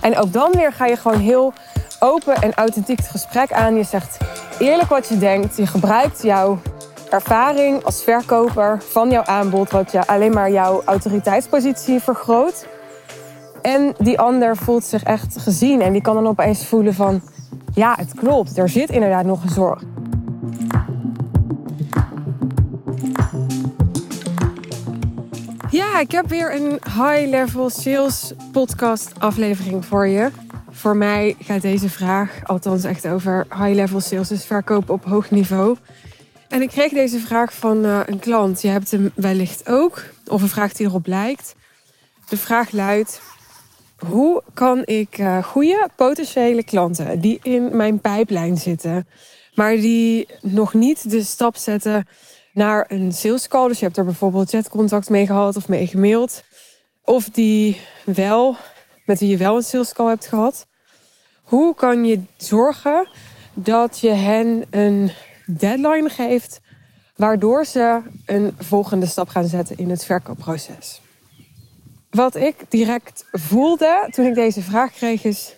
En ook dan weer ga je gewoon heel open en authentiek het gesprek aan. Je zegt eerlijk wat je denkt. Je gebruikt jouw ervaring als verkoper van jouw aanbod, wat je alleen maar jouw autoriteitspositie vergroot. En die ander voelt zich echt gezien en die kan dan opeens voelen van, ja, het klopt, er zit inderdaad nog een zorg. Ja, ik heb weer een high-level sales podcast aflevering voor je. Voor mij gaat deze vraag althans echt over high-level sales, dus verkopen op hoog niveau. En ik kreeg deze vraag van uh, een klant. Je hebt hem wellicht ook, of een vraag die erop lijkt. De vraag luidt: hoe kan ik uh, goede potentiële klanten die in mijn pijplijn zitten, maar die nog niet de stap zetten naar een sales call. Dus je hebt er bijvoorbeeld chatcontact mee gehad of mee gemaild. Of die wel, met wie je wel een sales call hebt gehad. Hoe kan je zorgen dat je hen een deadline geeft, waardoor ze een volgende stap gaan zetten in het verkoopproces? Wat ik direct voelde toen ik deze vraag kreeg is,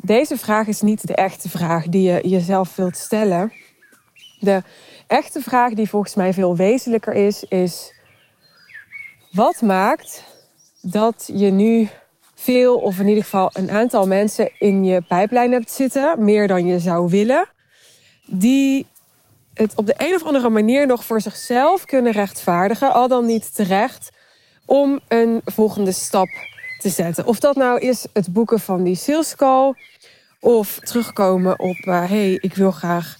deze vraag is niet de echte vraag die je jezelf wilt stellen. De echte vraag die volgens mij veel wezenlijker is, is wat maakt dat je nu veel of in ieder geval een aantal mensen in je pijplijn hebt zitten, meer dan je zou willen, die het op de een of andere manier nog voor zichzelf kunnen rechtvaardigen, al dan niet terecht, om een volgende stap te zetten. Of dat nou is het boeken van die sales call, of terugkomen op, uh, hey, ik wil graag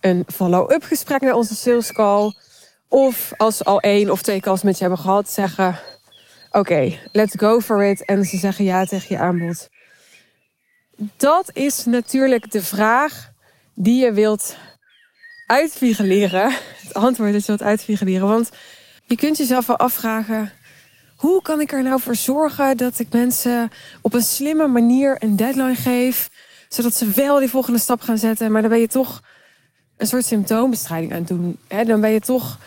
een follow-up gesprek naar onze sales call. Of als ze al één of twee calls met je hebben gehad, zeggen: Oké, let's go for it. En ze zeggen ja tegen je aanbod. Dat is natuurlijk de vraag die je wilt uitfigureren. Het antwoord dat je wilt uitfigureren. Want je kunt jezelf wel afvragen: hoe kan ik er nou voor zorgen dat ik mensen op een slimme manier een deadline geef, zodat ze wel die volgende stap gaan zetten, maar dan ben je toch een soort symptoombestrijding aan het doen. Hè? Dan ben je toch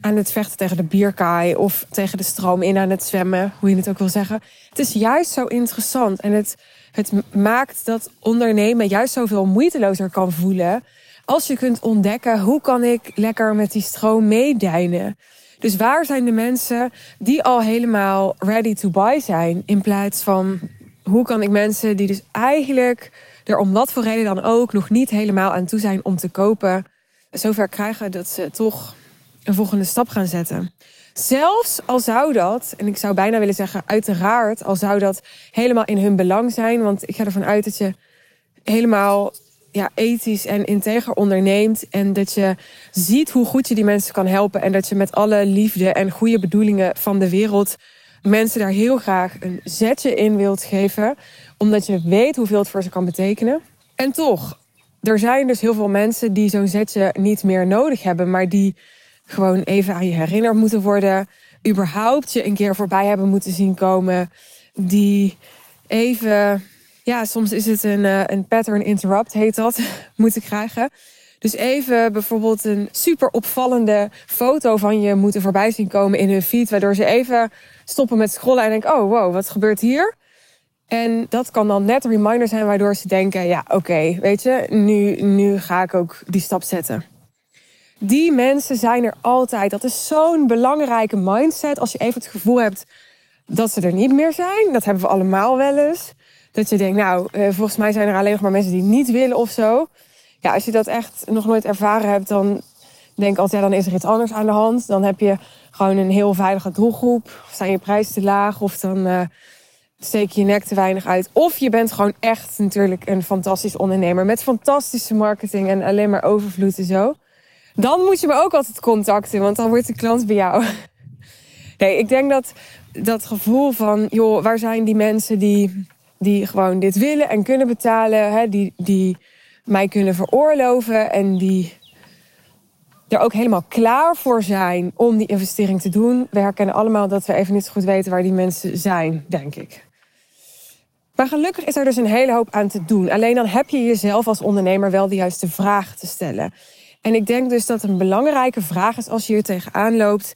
aan het vechten tegen de bierkaai of tegen de stroom in aan het zwemmen, hoe je het ook wil zeggen. Het is juist zo interessant en het, het maakt dat ondernemen juist zoveel moeitelozer kan voelen als je kunt ontdekken hoe kan ik lekker met die stroom meedijnen. Dus waar zijn de mensen die al helemaal ready to buy zijn in plaats van hoe kan ik mensen die dus eigenlijk er om wat voor reden dan ook nog niet helemaal aan toe zijn om te kopen, zover krijgen dat ze toch een volgende stap gaan zetten. Zelfs al zou dat, en ik zou bijna willen zeggen, uiteraard, al zou dat helemaal in hun belang zijn. Want ik ga ervan uit dat je helemaal ja, ethisch en integer onderneemt. En dat je ziet hoe goed je die mensen kan helpen. En dat je met alle liefde en goede bedoelingen van de wereld mensen daar heel graag een zetje in wilt geven omdat je weet hoeveel het voor ze kan betekenen. En toch, er zijn dus heel veel mensen die zo'n zetje niet meer nodig hebben, maar die gewoon even aan je herinnerd moeten worden. Überhaupt je een keer voorbij hebben moeten zien komen. Die even, ja, soms is het een, eh, een pattern interrupt, heet dat, moeten krijgen. Dus even bijvoorbeeld een super opvallende foto van je moeten voorbij zien komen in hun feed. Waardoor ze even stoppen met scrollen en denken: oh wow, wat gebeurt hier? En dat kan dan net een reminder zijn waardoor ze denken: ja, oké, weet je, nu, nu ga ik ook die stap zetten. Die mensen zijn er altijd. Dat is zo'n belangrijke mindset. Als je even het gevoel hebt dat ze er niet meer zijn, dat hebben we allemaal wel eens. Dat je denkt, nou, eh, volgens mij zijn er alleen nog maar mensen die niet willen of zo. Ja, als je dat echt nog nooit ervaren hebt, dan denk ik altijd, ja, dan is er iets anders aan de hand. Dan heb je gewoon een heel veilige doelgroep. Of zijn je prijzen te laag, of dan. Uh, steek je nek te weinig uit. Of je bent gewoon echt natuurlijk een fantastisch ondernemer met fantastische marketing en alleen maar overvloed en zo. Dan moet je me ook altijd contacten, want dan wordt de klant bij jou. Nee, ik denk dat dat gevoel van, joh, waar zijn die mensen die, die gewoon dit willen en kunnen betalen, hè, die, die mij kunnen veroorloven en die er ook helemaal klaar voor zijn om die investering te doen. We herkennen allemaal dat we even niet zo goed weten waar die mensen zijn, denk ik. Maar gelukkig is er dus een hele hoop aan te doen. Alleen dan heb je jezelf als ondernemer wel de juiste vraag te stellen. En ik denk dus dat een belangrijke vraag is als je hier tegenaan loopt.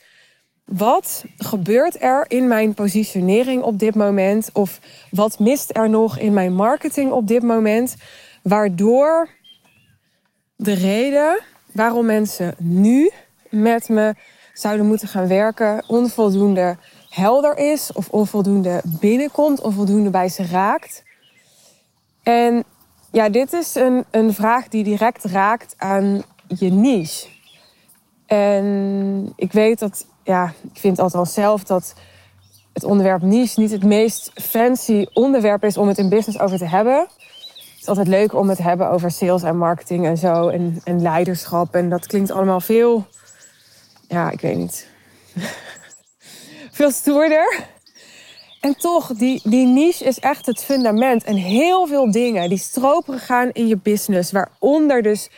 wat gebeurt er in mijn positionering op dit moment? Of wat mist er nog in mijn marketing op dit moment? Waardoor de reden waarom mensen nu met me zouden moeten gaan werken onvoldoende helder is of onvoldoende binnenkomt, onvoldoende bij ze raakt. En ja, dit is een, een vraag die direct raakt aan je niche. En ik weet dat, ja, ik vind althans zelf dat het onderwerp niche niet het meest fancy onderwerp is om het in business over te hebben. Het is altijd leuk om het te hebben over sales en marketing en zo. En, en leiderschap. En dat klinkt allemaal veel, ja, ik weet niet. veel stoerder. En toch, die, die niche is echt het fundament. En heel veel dingen die stropen gaan in je business. Waaronder dus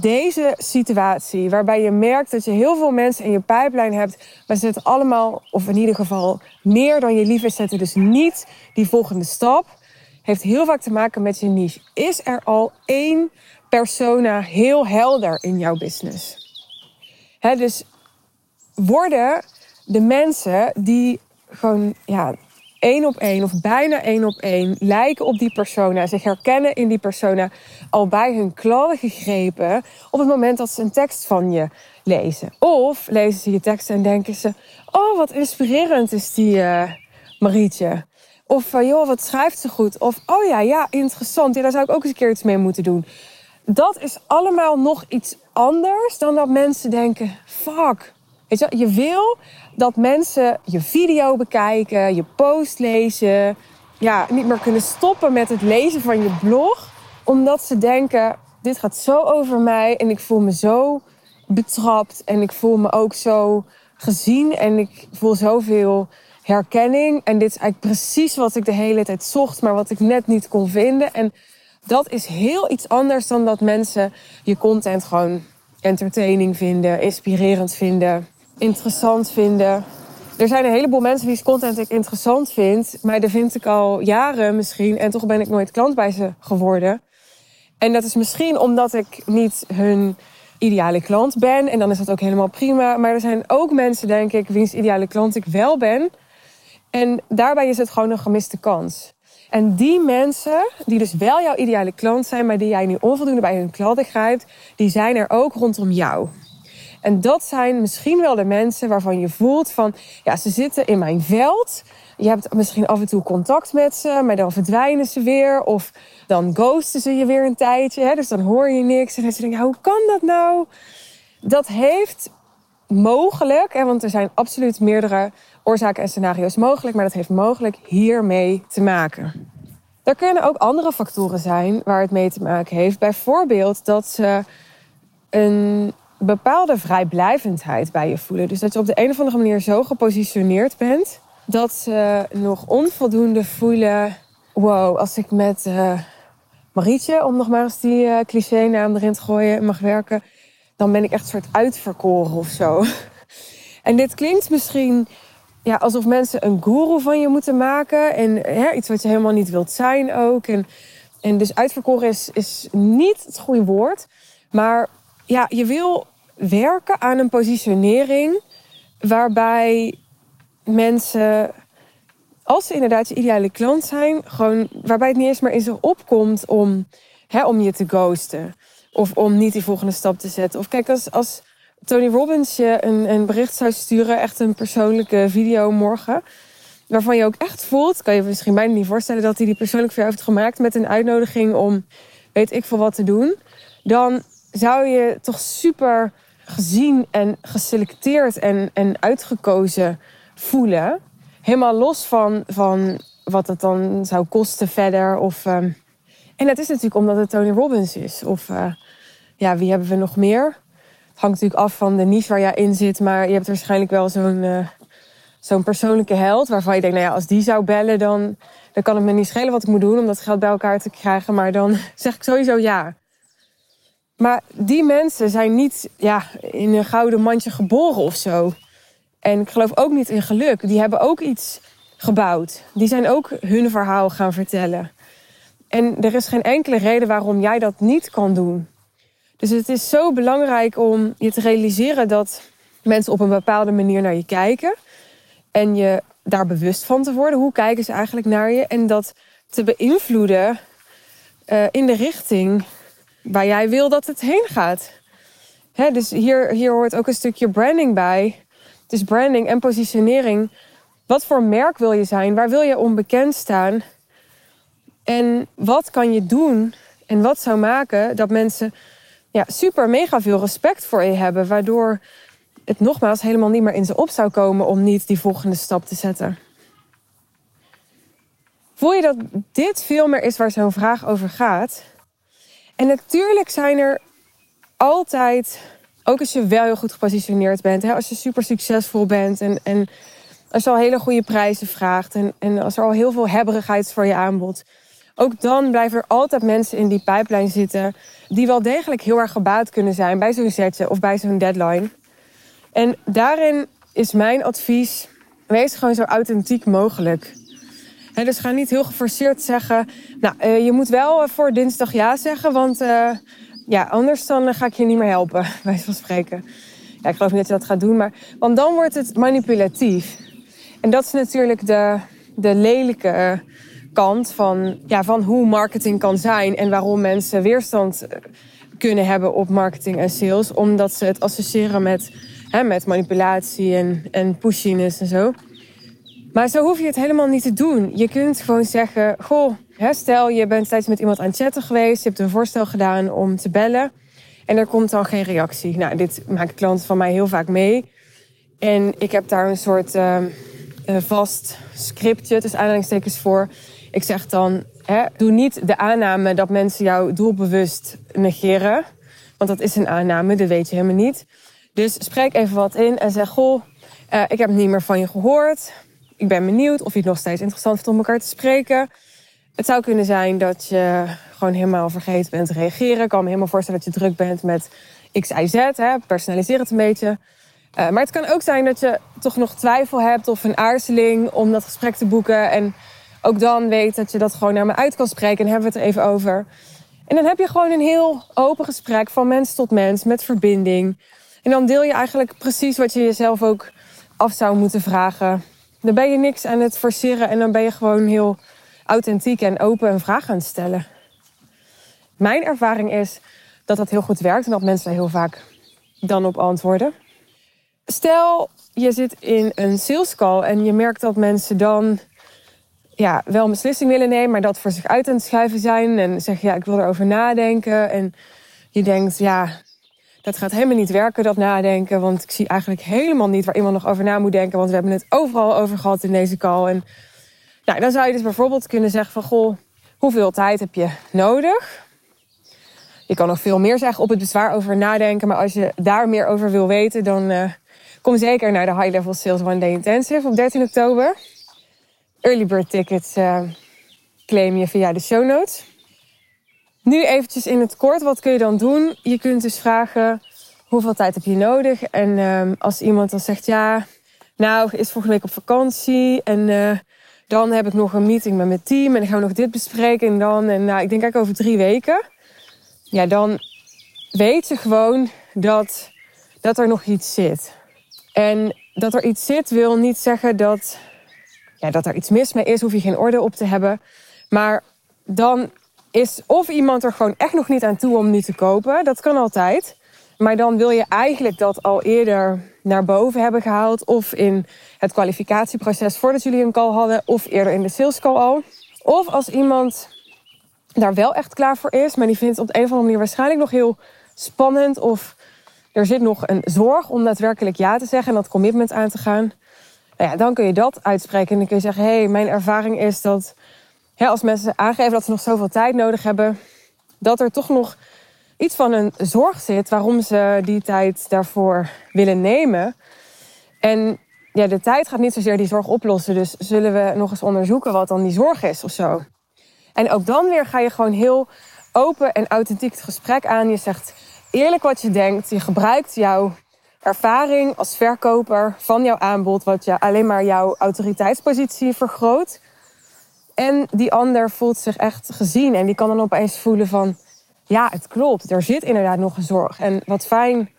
deze situatie, waarbij je merkt dat je heel veel mensen in je pijplijn hebt, maar ze zitten allemaal, of in ieder geval meer dan je lief zetten dus niet die volgende stap, heeft heel vaak te maken met je niche. Is er al één persona heel helder in jouw business? Dus worden de mensen die gewoon ja, één op één of bijna één op één lijken op die persona, zich herkennen in die persona, al bij hun klauwen gegrepen op het moment dat ze een tekst van je lezen. Of lezen ze je tekst en denken ze: Oh, wat inspirerend is die uh, Marietje. Of joh, wat schrijft ze goed. Of oh ja, ja, interessant. Ja, daar zou ik ook eens een keer iets mee moeten doen. Dat is allemaal nog iets anders dan dat mensen denken: fuck. Je, je wil dat mensen je video bekijken, je post lezen. Ja, niet meer kunnen stoppen met het lezen van je blog. Omdat ze denken, dit gaat zo over mij en ik voel me zo betrapt. En ik voel me ook zo gezien en ik voel zoveel herkenning. En dit is eigenlijk precies wat ik de hele tijd zocht, maar wat ik net niet kon vinden. En dat is heel iets anders dan dat mensen je content gewoon entertaining vinden, inspirerend vinden interessant vinden. Er zijn een heleboel mensen die content ik interessant vind. Maar dat vind ik al jaren misschien. En toch ben ik nooit klant bij ze geworden. En dat is misschien omdat ik niet hun ideale klant ben. En dan is dat ook helemaal prima. Maar er zijn ook mensen, denk ik, wiens ideale klant ik wel ben. En daarbij is het gewoon een gemiste kans. En die mensen, die dus wel jouw ideale klant zijn, maar die jij nu onvoldoende bij hun klanten grijpt, die zijn er ook rondom jou. En dat zijn misschien wel de mensen waarvan je voelt van, ja, ze zitten in mijn veld. Je hebt misschien af en toe contact met ze, maar dan verdwijnen ze weer. Of dan ghosten ze je weer een tijdje. Hè? Dus dan hoor je niks. En dan denk je, hoe kan dat nou? Dat heeft mogelijk, hè, want er zijn absoluut meerdere oorzaken en scenario's mogelijk, maar dat heeft mogelijk hiermee te maken. Er kunnen ook andere factoren zijn waar het mee te maken heeft. Bijvoorbeeld dat ze een bepaalde vrijblijvendheid bij je voelen. Dus dat je op de een of andere manier zo gepositioneerd bent dat ze nog onvoldoende voelen. Wow, als ik met uh, Marietje, om nog maar eens die uh, cliché-naam erin te gooien, mag werken, dan ben ik echt een soort uitverkoren of zo. En dit klinkt misschien ja, alsof mensen een guru van je moeten maken. En hè, iets wat je helemaal niet wilt zijn ook. En, en dus uitverkoren is, is niet het goede woord. Maar ja, je wil werken aan een positionering waarbij mensen, als ze inderdaad je ideale klant zijn, gewoon waarbij het niet eens meer in zich opkomt om, hè, om je te ghosten. Of om niet die volgende stap te zetten. Of kijk, als, als Tony Robbins je een, een bericht zou sturen, echt een persoonlijke video morgen. Waarvan je ook echt voelt, kan je misschien bijna niet voorstellen dat hij die persoonlijk voor jou heeft gemaakt met een uitnodiging om weet ik veel wat te doen. Dan zou je toch super gezien en geselecteerd en, en uitgekozen voelen. Helemaal los van, van wat het dan zou kosten verder. Of, um... En dat is natuurlijk omdat het Tony Robbins is. Of uh, ja, wie hebben we nog meer? Het hangt natuurlijk af van de niche waar jij in zit. Maar je hebt waarschijnlijk wel zo'n uh, zo'n persoonlijke held. Waarvan je denkt, nou ja, als die zou bellen, dan, dan kan het me niet schelen wat ik moet doen om dat geld bij elkaar te krijgen. Maar dan zeg ik sowieso ja. Maar die mensen zijn niet ja, in een gouden mandje geboren of zo. En ik geloof ook niet in geluk. Die hebben ook iets gebouwd. Die zijn ook hun verhaal gaan vertellen. En er is geen enkele reden waarom jij dat niet kan doen. Dus het is zo belangrijk om je te realiseren dat mensen op een bepaalde manier naar je kijken. En je daar bewust van te worden. Hoe kijken ze eigenlijk naar je? En dat te beïnvloeden uh, in de richting waar jij wil dat het heen gaat. Dus hier, hier hoort ook een stukje branding bij. Is branding en positionering. Wat voor merk wil je zijn? Waar wil je onbekend staan? En wat kan je doen en wat zou maken dat mensen ja, super mega veel respect voor je hebben, waardoor het nogmaals helemaal niet meer in ze op zou komen om niet die volgende stap te zetten. Voel je dat dit veel meer is waar zo'n vraag over gaat? En natuurlijk zijn er altijd, ook als je wel heel goed gepositioneerd bent, hè, als je super succesvol bent en, en als je al hele goede prijzen vraagt en, en als er al heel veel hebberigheid is voor je aanbod, ook dan blijven er altijd mensen in die pijplijn zitten die wel degelijk heel erg gebaat kunnen zijn bij zo'n setje of bij zo'n deadline. En daarin is mijn advies: wees gewoon zo authentiek mogelijk. Dus ga niet heel geforceerd zeggen. Nou, uh, je moet wel eh, voor dinsdag ja zeggen, want uh, ja, anders dan ga ik je niet meer helpen, bij van spreken. Ja, ik geloof niet dat je dat gaat doen, maar want dan wordt het manipulatief. En dat is natuurlijk de, de lelijke kant van, ja, van hoe marketing kan zijn en waarom mensen weerstand kunnen hebben op marketing en sales, omdat ze het associëren met Hè, met manipulatie en, en pushiness en zo. Maar zo hoef je het helemaal niet te doen. Je kunt gewoon zeggen: Goh, stel je bent steeds met iemand aan het chatten geweest. Je hebt een voorstel gedaan om te bellen. En er komt dan geen reactie. Nou, dit maken klanten van mij heel vaak mee. En ik heb daar een soort uh, vast scriptje, dus aanhalingstekens voor. Ik zeg dan: Doe niet de aanname dat mensen jou doelbewust negeren. Want dat is een aanname, dat weet je helemaal niet. Dus spreek even wat in en zeg: Goh, uh, ik heb niet meer van je gehoord. Ik ben benieuwd of je het nog steeds interessant vindt om elkaar te spreken. Het zou kunnen zijn dat je gewoon helemaal vergeten bent te reageren. Ik kan me helemaal voorstellen dat je druk bent met X, Y, Z. Hè? Personaliseer het een beetje. Uh, maar het kan ook zijn dat je toch nog twijfel hebt of een aarzeling om dat gesprek te boeken. En ook dan weet dat je dat gewoon naar me uit kan spreken. En hebben we het er even over. En dan heb je gewoon een heel open gesprek van mens tot mens met verbinding. En dan deel je eigenlijk precies wat je jezelf ook af zou moeten vragen. Dan ben je niks aan het forceren en dan ben je gewoon heel authentiek en open een vraag aan het stellen. Mijn ervaring is dat dat heel goed werkt en dat mensen daar heel vaak dan op antwoorden. Stel, je zit in een sales call en je merkt dat mensen dan ja, wel een beslissing willen nemen, maar dat voor zich uit aan het schuiven zijn en zeggen ja, ik wil erover nadenken. En je denkt, ja, dat gaat helemaal niet werken, dat nadenken. Want ik zie eigenlijk helemaal niet waar iemand nog over na moet denken. Want we hebben het overal over gehad in deze call. En nou, dan zou je dus bijvoorbeeld kunnen zeggen van... Goh, hoeveel tijd heb je nodig? Je kan nog veel meer zeggen op het bezwaar over nadenken. Maar als je daar meer over wil weten, dan uh, kom zeker naar de High Level Sales One Day Intensive op 13 oktober. Early bird tickets uh, claim je via de show notes. Nu eventjes in het kort, wat kun je dan doen? Je kunt dus vragen, hoeveel tijd heb je nodig? En um, als iemand dan zegt, ja, nou, is volgende week op vakantie. En uh, dan heb ik nog een meeting met mijn team. En dan gaan we nog dit bespreken. En dan, en nou, ik denk eigenlijk over drie weken. Ja, dan weet je gewoon dat, dat er nog iets zit. En dat er iets zit wil niet zeggen dat, ja, dat er iets mis mee is. Hoef je geen orde op te hebben. Maar dan is of iemand er gewoon echt nog niet aan toe om nu te kopen. Dat kan altijd. Maar dan wil je eigenlijk dat al eerder naar boven hebben gehaald. Of in het kwalificatieproces voordat jullie een call hadden. Of eerder in de sales call al. Of als iemand daar wel echt klaar voor is. Maar die vindt het op een of andere manier waarschijnlijk nog heel spannend. Of er zit nog een zorg om daadwerkelijk ja te zeggen. En dat commitment aan te gaan. Nou ja, dan kun je dat uitspreken. En dan kun je zeggen, hé, hey, mijn ervaring is dat als mensen aangeven dat ze nog zoveel tijd nodig hebben, dat er toch nog iets van een zorg zit waarom ze die tijd daarvoor willen nemen. En ja, de tijd gaat niet zozeer die zorg oplossen. Dus zullen we nog eens onderzoeken wat dan die zorg is of zo. En ook dan weer ga je gewoon heel open en authentiek het gesprek aan. Je zegt eerlijk wat je denkt. Je gebruikt jouw ervaring als verkoper van jouw aanbod, wat je alleen maar jouw autoriteitspositie vergroot. En die ander voelt zich echt gezien. En die kan dan opeens voelen van... Ja, het klopt. Er zit inderdaad nog een zorg. En wat fijn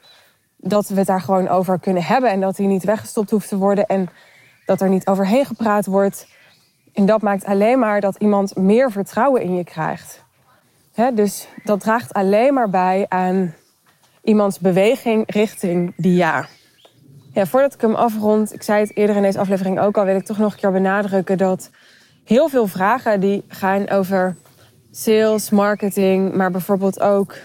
dat we het daar gewoon over kunnen hebben en dat die niet weggestopt hoeft te worden en dat er niet overheen gepraat wordt. En dat maakt alleen maar dat iemand meer vertrouwen in je krijgt. dus dat draagt alleen maar bij aan iemands beweging richting die ja. Ja, voordat ik hem afrond, ik zei het eerder in deze aflevering ook al, wil ik toch nog een keer benadrukken dat heel veel vragen die gaan over sales, marketing, maar bijvoorbeeld ook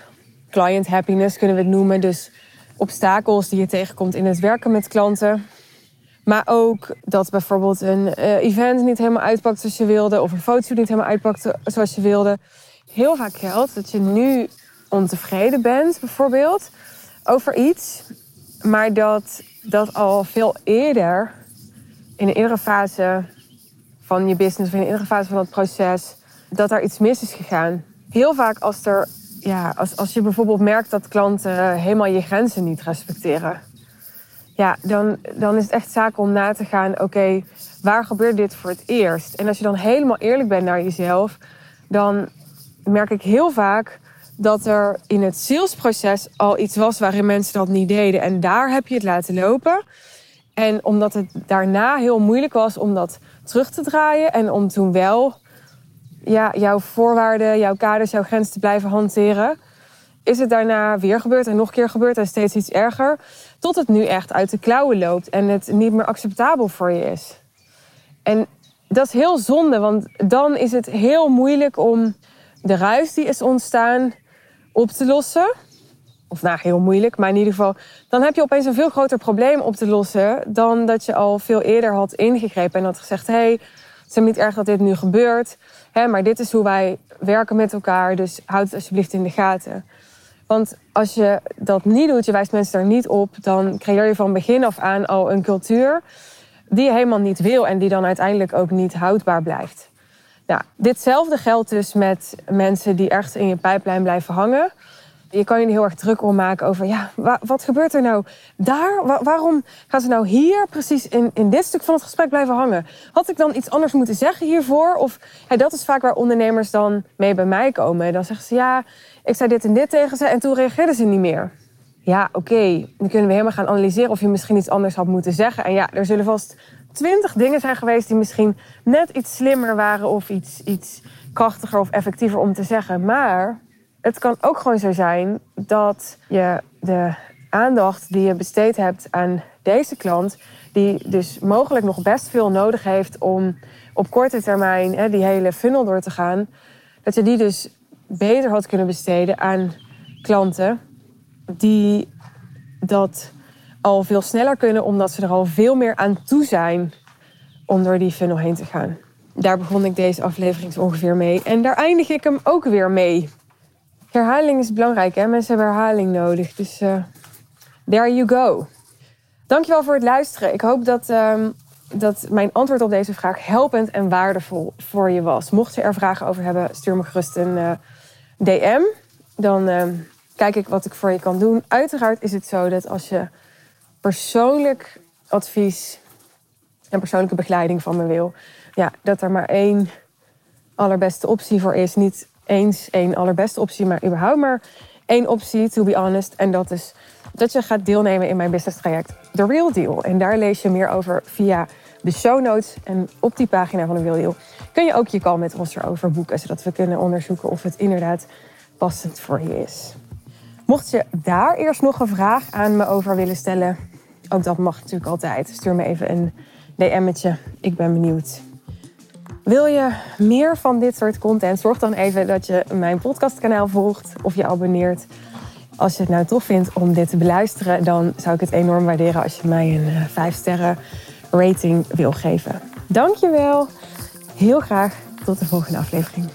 client happiness kunnen we het noemen. Dus obstakels die je tegenkomt in het werken met klanten. Maar ook dat bijvoorbeeld een uh, event niet helemaal uitpakt zoals je wilde, of een foto niet helemaal uitpakt zoals je wilde. Heel vaak geldt dat je nu ontevreden bent, bijvoorbeeld, over iets, maar dat dat al veel eerder, in een eerdere fase van je business, of in een eerdere fase van het proces, dat er iets mis is gegaan. Heel vaak als, er, ja, als, als je bijvoorbeeld merkt dat klanten helemaal je grenzen niet respecteren. Ja, dan, dan is het echt zaak om na te gaan, oké, waar gebeurt dit voor het eerst? En als je dan helemaal eerlijk bent naar jezelf, dan merk ik heel vaak dat er in het salesproces al iets was waarin mensen dat niet deden. En daar heb je het laten lopen. En omdat het daarna heel moeilijk was om dat terug te draaien en om toen wel ja, jouw voorwaarden, jouw kaders, jouw grenzen te blijven hanteren, is het daarna weer gebeurd en nog een keer gebeurd en steeds iets erger. Tot het nu echt uit de klauwen loopt en het niet meer acceptabel voor je is. En dat is heel zonde, want dan is het heel moeilijk om de ruis die is ontstaan op te lossen. Of nou, heel moeilijk, maar in ieder geval, dan heb je opeens een veel groter probleem op te lossen dan dat je al veel eerder had ingegrepen en had gezegd: hé, hey, het is niet erg dat dit nu gebeurt, hè, maar dit is hoe wij werken met elkaar, dus houd het alsjeblieft in de gaten. Want als je dat niet doet, je wijst mensen daar niet op, dan creëer je van begin af aan al een cultuur die je helemaal niet wil en die dan uiteindelijk ook niet houdbaar blijft. Nou, ditzelfde geldt dus met mensen die ergens in je pijplijn blijven hangen. Je kan je heel erg druk om maken over, ja, wat gebeurt er nou daar? waarom gaan ze nou hier precies in, in dit stuk van het gesprek blijven hangen? Had ik dan iets anders moeten zeggen hiervoor? Of dat is vaak waar ondernemers dan mee bij mij komen. Dan zeggen ze, ja, ik zei dit en dit tegen ze en toen reageerden ze niet meer. Ja, oké, dan kunnen we helemaal gaan analyseren of je misschien iets anders had moeten zeggen. En ja, er zullen vast twintig dingen zijn geweest die misschien net iets slimmer waren of iets, iets krachtiger of effectiever om te zeggen. Maar het kan ook gewoon zo zijn dat je de aandacht die je besteed hebt aan deze klant, die dus mogelijk nog best veel nodig heeft om op korte termijn hè, die hele funnel door te gaan, dat je die dus beter had kunnen besteden aan klanten die dat al veel sneller kunnen, omdat ze er al veel meer aan toe zijn om door die funnel heen te gaan. Daar begon ik deze aflevering ongeveer mee. En daar eindig ik hem ook weer mee. Herhaling is belangrijk, hè? Mensen hebben herhaling nodig. Dus uh, there you go. Dankjewel voor het luisteren. Ik hoop dat, um, dat mijn antwoord op deze vraag helpend en waardevol voor je was. Mocht je er vragen over hebben, stuur me gerust een uh, DM. Dan uh, kijk ik wat ik voor je kan doen. Uiteraard is het zo dat als je persoonlijk advies en persoonlijke begeleiding van me wil, ja, dat er maar één allerbeste optie voor is. Niet eens één allerbeste optie, maar überhaupt maar één optie, to be honest. En dat is dat je gaat deelnemen in mijn business traject The Real Deal. En daar lees je meer over via de show notes. En op die pagina van The Real Deal kun je ook je call met ons erover boeken, zodat we kunnen onderzoeken of het inderdaad passend voor je is. Mocht je daar eerst nog een vraag aan me over willen stellen, ook dat mag natuurlijk altijd. Stuur me even een DM'tje. Ik ben benieuwd. Wil je meer van dit soort content? Zorg dan even dat je mijn podcastkanaal volgt of je abonneert. Als je het nou tof vindt om dit te beluisteren, dan zou ik het enorm waarderen als je mij een 5 eh, sterren rating wil geven. Dankjewel. Heel graag tot de volgende aflevering.